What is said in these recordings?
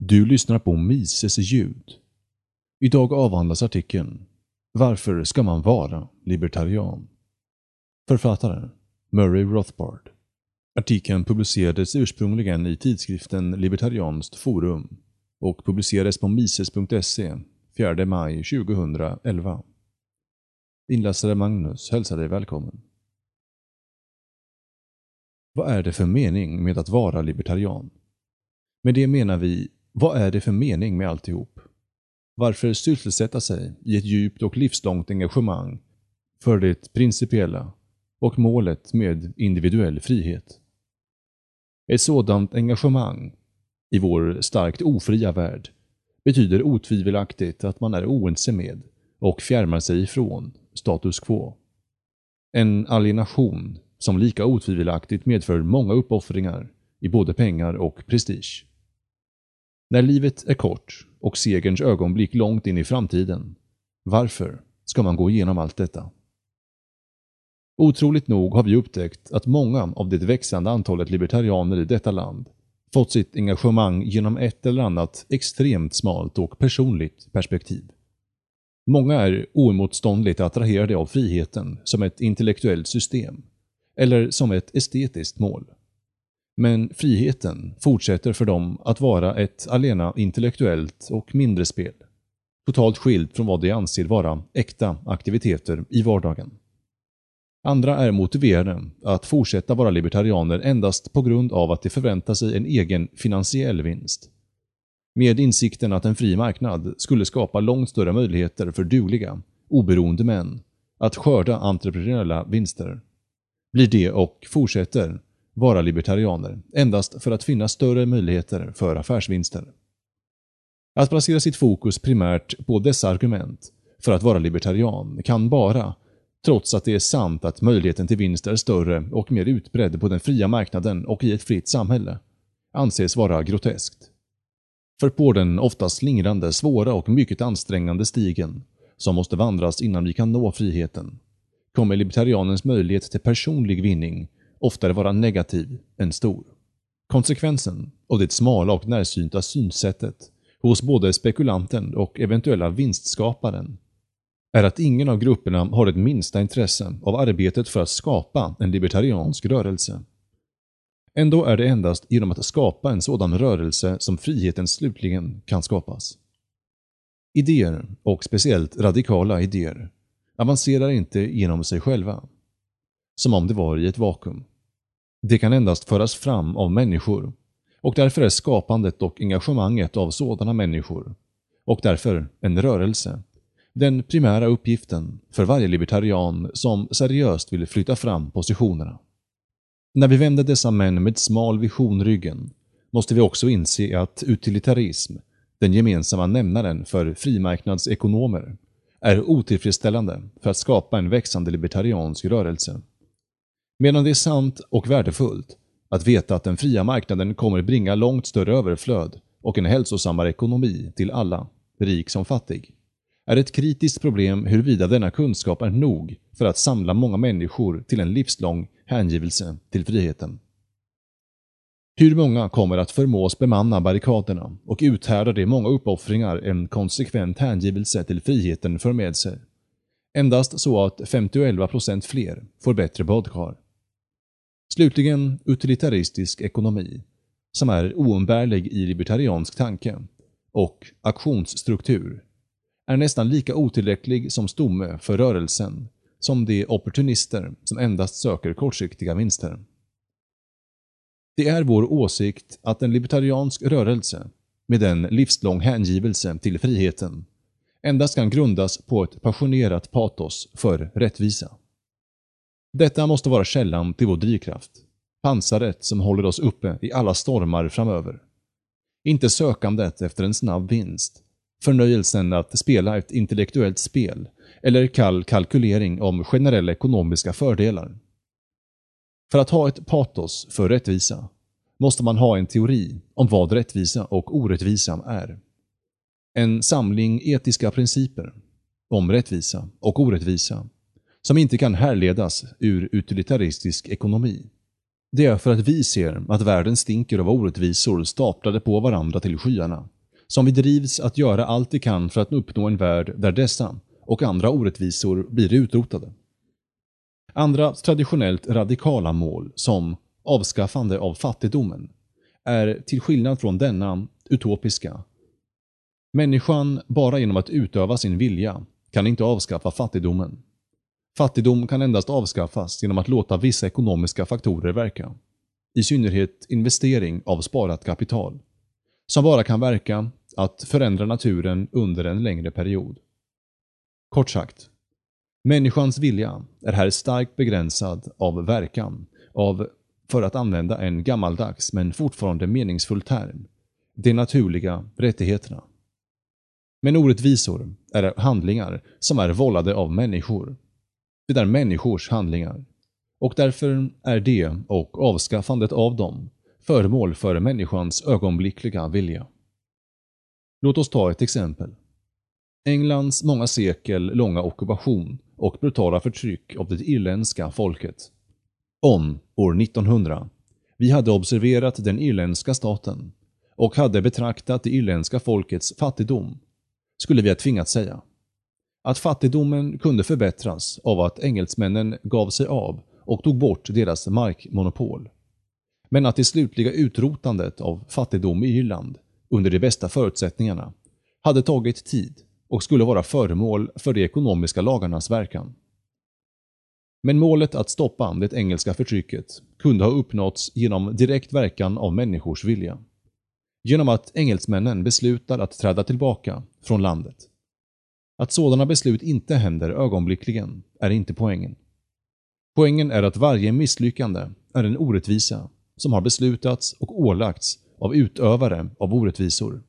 Du lyssnar på Mises ljud. Idag avhandlas artikeln Varför ska man vara libertarian? Författaren Murray Rothbard. Artikeln publicerades ursprungligen i tidskriften Libertarianskt forum och publicerades på mises.se 4 maj 2011. Inläsare Magnus hälsar dig välkommen. Vad är det för mening med att vara libertarian? Med det menar vi vad är det för mening med alltihop? Varför sysselsätta sig i ett djupt och livslångt engagemang för det principiella och målet med individuell frihet? Ett sådant engagemang i vår starkt ofria värld betyder otvivelaktigt att man är oense med och fjärmar sig ifrån status quo. En alienation som lika otvivelaktigt medför många uppoffringar i både pengar och prestige. När livet är kort och segerns ögonblick långt in i framtiden, varför ska man gå igenom allt detta? Otroligt nog har vi upptäckt att många av det växande antalet libertarianer i detta land fått sitt engagemang genom ett eller annat extremt smalt och personligt perspektiv. Många är oemotståndligt attraherade av friheten som ett intellektuellt system, eller som ett estetiskt mål. Men friheten fortsätter för dem att vara ett alena intellektuellt och mindre spel. Totalt skilt från vad de anser vara äkta aktiviteter i vardagen. Andra är motiverade att fortsätta vara libertarianer endast på grund av att de förväntar sig en egen finansiell vinst. Med insikten att en fri marknad skulle skapa långt större möjligheter för dugliga, oberoende män att skörda entreprenöriella vinster. Blir de och fortsätter vara libertarianer endast för att finna större möjligheter för affärsvinster. Att placera sitt fokus primärt på dessa argument för att vara libertarian kan bara, trots att det är sant att möjligheten till vinst är större och mer utbredd på den fria marknaden och i ett fritt samhälle, anses vara groteskt. För på den ofta slingrande, svåra och mycket ansträngande stigen, som måste vandras innan vi kan nå friheten, kommer libertarianens möjlighet till personlig vinning oftare vara negativ än stor. Konsekvensen av det smala och närsynta synsättet hos både spekulanten och eventuella vinstskaparen är att ingen av grupperna har ett minsta intresse av arbetet för att skapa en libertariansk rörelse. Ändå är det endast genom att skapa en sådan rörelse som friheten slutligen kan skapas. Idéer, och speciellt radikala idéer, avancerar inte genom sig själva. Som om det var i ett vakuum. Det kan endast föras fram av människor och därför är skapandet och engagemanget av sådana människor, och därför en rörelse, den primära uppgiften för varje libertarian som seriöst vill flytta fram positionerna. När vi vänder dessa män med smal vision ryggen måste vi också inse att utilitarism, den gemensamma nämnaren för frimarknadsekonomer, är otillfredsställande för att skapa en växande libertariansk rörelse. Medan det är sant och värdefullt att veta att den fria marknaden kommer bringa långt större överflöd och en hälsosammare ekonomi till alla, rik som fattig, är ett kritiskt problem huruvida denna kunskap är nog för att samla många människor till en livslång hängivelse till friheten. Hur många kommer att förmås bemanna barrikaderna och uthärda de många uppoffringar en konsekvent hängivelse till friheten för med sig? Endast så att 50-11% fler får bättre badkar. Slutligen utilitaristisk ekonomi, som är oumbärlig i libertariansk tanke, och aktionsstruktur, är nästan lika otillräcklig som stomme för rörelsen som de opportunister som endast söker kortsiktiga vinster. Det är vår åsikt att en libertariansk rörelse, med en livslång hängivelse till friheten, endast kan grundas på ett passionerat patos för rättvisa. Detta måste vara källan till vår drivkraft. Pansaret som håller oss uppe i alla stormar framöver. Inte sökandet efter en snabb vinst. Förnöjelsen att spela ett intellektuellt spel eller kall kalkylering om generella ekonomiska fördelar. För att ha ett patos för rättvisa måste man ha en teori om vad rättvisa och orättvisa är. En samling etiska principer om rättvisa och orättvisa som inte kan härledas ur utilitaristisk ekonomi. Det är för att vi ser att världen stinker av orättvisor staplade på varandra till skyarna, som vi drivs att göra allt vi kan för att uppnå en värld där dessa och andra orättvisor blir utrotade. Andra traditionellt radikala mål, som avskaffande av fattigdomen, är till skillnad från denna utopiska. Människan, bara genom att utöva sin vilja, kan inte avskaffa fattigdomen. Fattigdom kan endast avskaffas genom att låta vissa ekonomiska faktorer verka. I synnerhet investering av sparat kapital, som bara kan verka att förändra naturen under en längre period. Kort sagt, människans vilja är här starkt begränsad av verkan av, för att använda en gammaldags men fortfarande meningsfull term, de naturliga rättigheterna. Men orättvisor är handlingar som är vållade av människor. Det är människors handlingar. Och därför är det och avskaffandet av dem föremål för människans ögonblickliga vilja. Låt oss ta ett exempel. Englands många sekel långa ockupation och brutala förtryck av det irländska folket. Om, år 1900, vi hade observerat den irländska staten och hade betraktat det irländska folkets fattigdom, skulle vi ha tvingats säga. Att fattigdomen kunde förbättras av att engelsmännen gav sig av och tog bort deras markmonopol. Men att det slutliga utrotandet av fattigdom i Irland, under de bästa förutsättningarna, hade tagit tid och skulle vara föremål för de ekonomiska lagarnas verkan. Men målet att stoppa det engelska förtrycket kunde ha uppnåtts genom direkt verkan av människors vilja. Genom att engelsmännen beslutar att träda tillbaka från landet. Att sådana beslut inte händer ögonblickligen är inte poängen. Poängen är att varje misslyckande är en orättvisa som har beslutats och ålagts av utövare av orättvisor.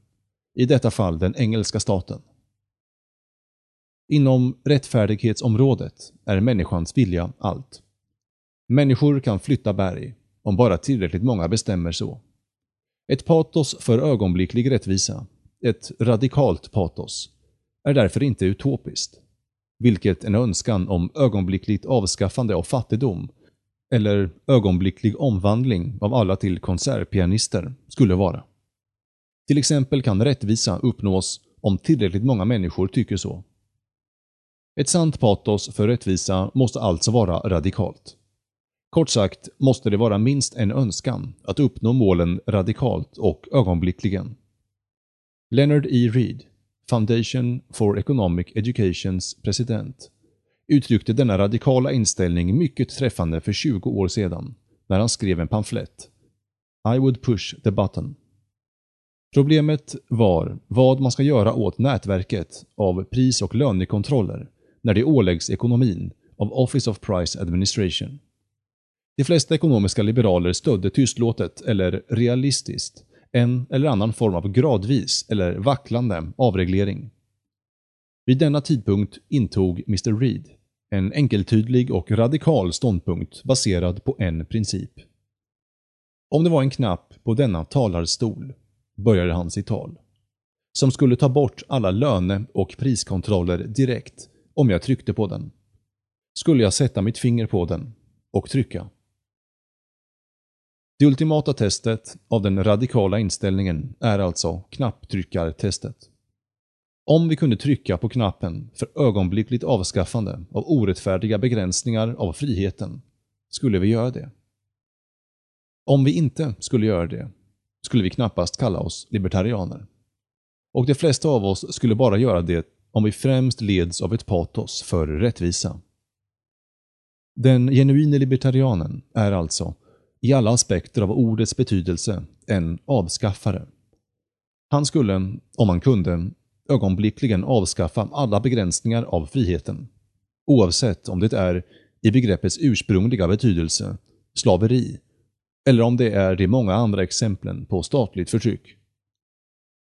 I detta fall den engelska staten. Inom rättfärdighetsområdet är människans vilja allt. Människor kan flytta berg, om bara tillräckligt många bestämmer så. Ett patos för ögonblicklig rättvisa, ett radikalt patos, är därför inte utopiskt, vilket en önskan om ögonblickligt avskaffande av fattigdom eller ögonblicklig omvandling av alla till konsertpianister skulle vara. Till exempel kan rättvisa uppnås om tillräckligt många människor tycker så. Ett sant patos för rättvisa måste alltså vara radikalt. Kort sagt måste det vara minst en önskan att uppnå målen radikalt och ögonblickligen. Leonard E. Reed, Foundation for Economic Educations president, uttryckte denna radikala inställning mycket träffande för 20 år sedan när han skrev en pamflett I would push the button. Problemet var vad man ska göra åt nätverket av pris och lönekontroller när det åläggs ekonomin av Office of Price Administration. De flesta ekonomiska liberaler stödde tystlåtet eller realistiskt en eller annan form av gradvis eller vacklande avreglering. Vid denna tidpunkt intog Mr Reed en enkeltydlig och radikal ståndpunkt baserad på en princip. Om det var en knapp på denna talarstol, började han sitt tal, som skulle ta bort alla löne och priskontroller direkt om jag tryckte på den, skulle jag sätta mitt finger på den och trycka. Det ultimata testet av den radikala inställningen är alltså knapptryckartestet. Om vi kunde trycka på knappen för ögonblickligt avskaffande av orättfärdiga begränsningar av friheten, skulle vi göra det. Om vi inte skulle göra det, skulle vi knappast kalla oss libertarianer. Och de flesta av oss skulle bara göra det om vi främst leds av ett patos för rättvisa. Den genuine libertarianen är alltså, i alla aspekter av ordets betydelse, en avskaffare. Han skulle, om han kunde, ögonblickligen avskaffa alla begränsningar av friheten. Oavsett om det är, i begreppets ursprungliga betydelse, slaveri, eller om det är de många andra exemplen på statligt förtryck.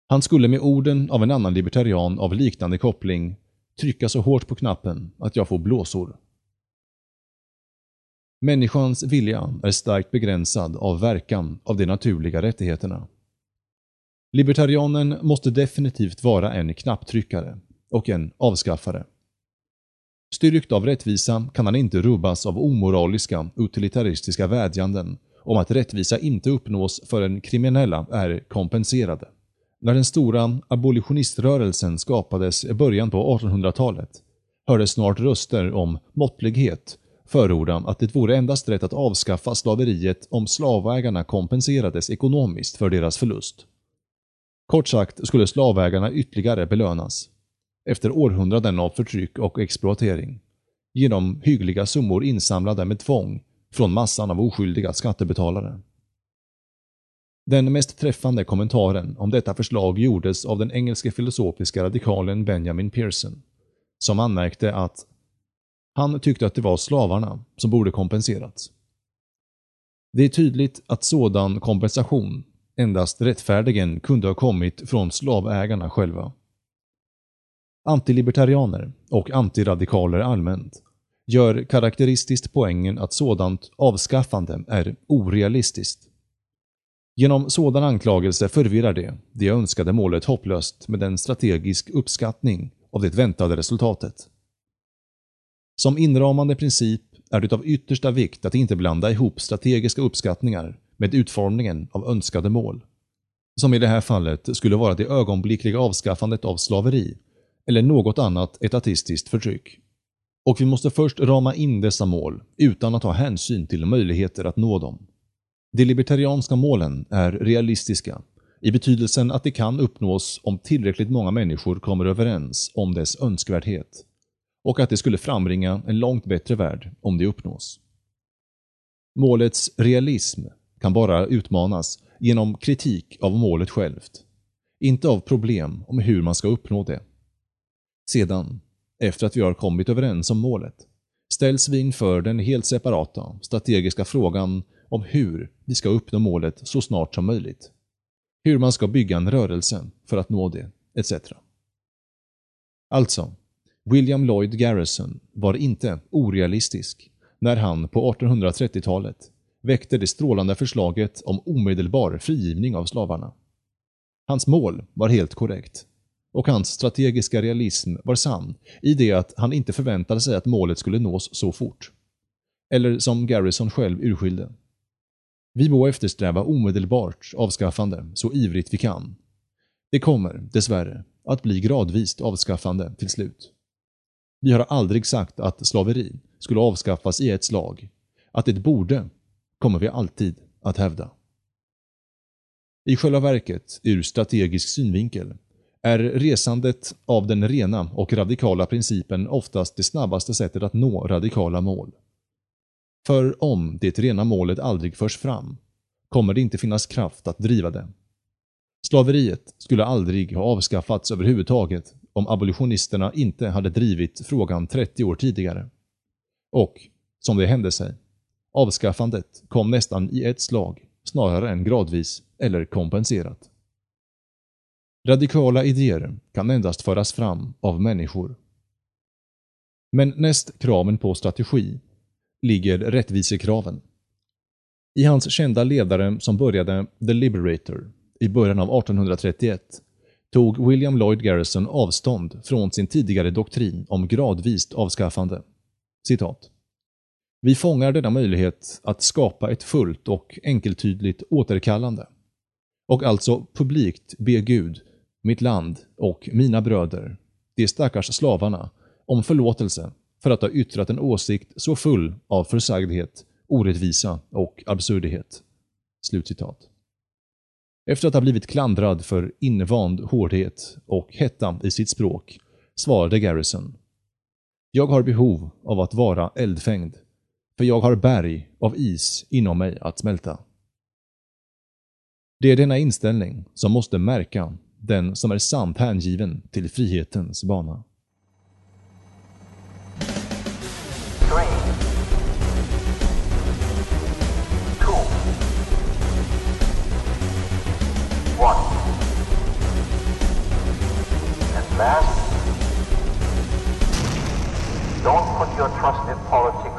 Han skulle med orden av en annan libertarian av liknande koppling trycka så hårt på knappen att jag får blåsor. Människans vilja är starkt begränsad av verkan av de naturliga rättigheterna. Libertarianen måste definitivt vara en knapptryckare och en avskaffare. Styrkt av rättvisa kan han inte rubbas av omoraliska, utilitaristiska vädjanden om att rättvisa inte uppnås förrän kriminella är kompenserade. När den stora abolitioniströrelsen skapades i början på 1800-talet hördes snart röster om måttlighet förorda att det vore endast rätt att avskaffa slaveriet om slavägarna kompenserades ekonomiskt för deras förlust. Kort sagt skulle slavägarna ytterligare belönas, efter århundraden av förtryck och exploatering, genom hyggliga summor insamlade med tvång från massan av oskyldiga skattebetalare. Den mest träffande kommentaren om detta förslag gjordes av den engelske filosofiska radikalen Benjamin Pearson, som anmärkte att han tyckte att det var slavarna som borde kompenserats. Det är tydligt att sådan kompensation endast rättfärdigen kunde ha kommit från slavägarna själva. Antilibertarianer och antiradikaler allmänt gör karaktäristiskt poängen att sådant avskaffande är orealistiskt. Genom sådan anklagelse förvirrar det det önskade målet hopplöst med en strategisk uppskattning av det väntade resultatet. Som inramande princip är det av yttersta vikt att inte blanda ihop strategiska uppskattningar med utformningen av önskade mål. Som i det här fallet skulle vara det ögonblickliga avskaffandet av slaveri eller något annat etatistiskt förtryck. Och vi måste först rama in dessa mål utan att ta hänsyn till möjligheter att nå dem. De libertarianska målen är realistiska i betydelsen att de kan uppnås om tillräckligt många människor kommer överens om dess önskvärdhet och att det skulle frambringa en långt bättre värld om det uppnås. Målets realism kan bara utmanas genom kritik av målet självt, inte av problem om hur man ska uppnå det. Sedan, efter att vi har kommit överens om målet, ställs vi inför den helt separata, strategiska frågan om hur vi ska uppnå målet så snart som möjligt. Hur man ska bygga en rörelse för att nå det, etc. Alltså, William Lloyd Garrison var inte orealistisk när han på 1830-talet väckte det strålande förslaget om omedelbar frigivning av slavarna. Hans mål var helt korrekt och hans strategiska realism var sann i det att han inte förväntade sig att målet skulle nås så fort. Eller som Garrison själv urskilde. Vi må eftersträva omedelbart avskaffande så ivrigt vi kan. Det kommer, dessvärre, att bli gradvist avskaffande till slut. Vi har aldrig sagt att slaveri skulle avskaffas i ett slag. Att det borde, kommer vi alltid att hävda. I själva verket, ur strategisk synvinkel, är resandet av den rena och radikala principen oftast det snabbaste sättet att nå radikala mål. För om det rena målet aldrig förs fram, kommer det inte finnas kraft att driva det. Slaveriet skulle aldrig ha avskaffats överhuvudtaget om abolitionisterna inte hade drivit frågan 30 år tidigare. Och, som det hände sig, avskaffandet kom nästan i ett slag snarare än gradvis eller kompenserat. Radikala idéer kan endast föras fram av människor. Men näst kraven på strategi ligger rättvisekraven. I hans kända ledare som började The Liberator i början av 1831 tog William Lloyd Garrison avstånd från sin tidigare doktrin om gradvist avskaffande. Citat. Vi fångar denna möjlighet att skapa ett fullt och enkeltydligt återkallande och alltså publikt be Gud, mitt land och mina bröder, de stackars slavarna, om förlåtelse för att ha yttrat en åsikt så full av försagdhet, orättvisa och absurdhet.” Slutcitat. Efter att ha blivit klandrad för invand hårdhet och hetta i sitt språk svarade Garrison. Jag har behov av att vara eldfängd, för jag har berg av is inom mig att smälta. Det är denna inställning som måste märka den som är sant hängiven till frihetens bana. Don't put your trust in politics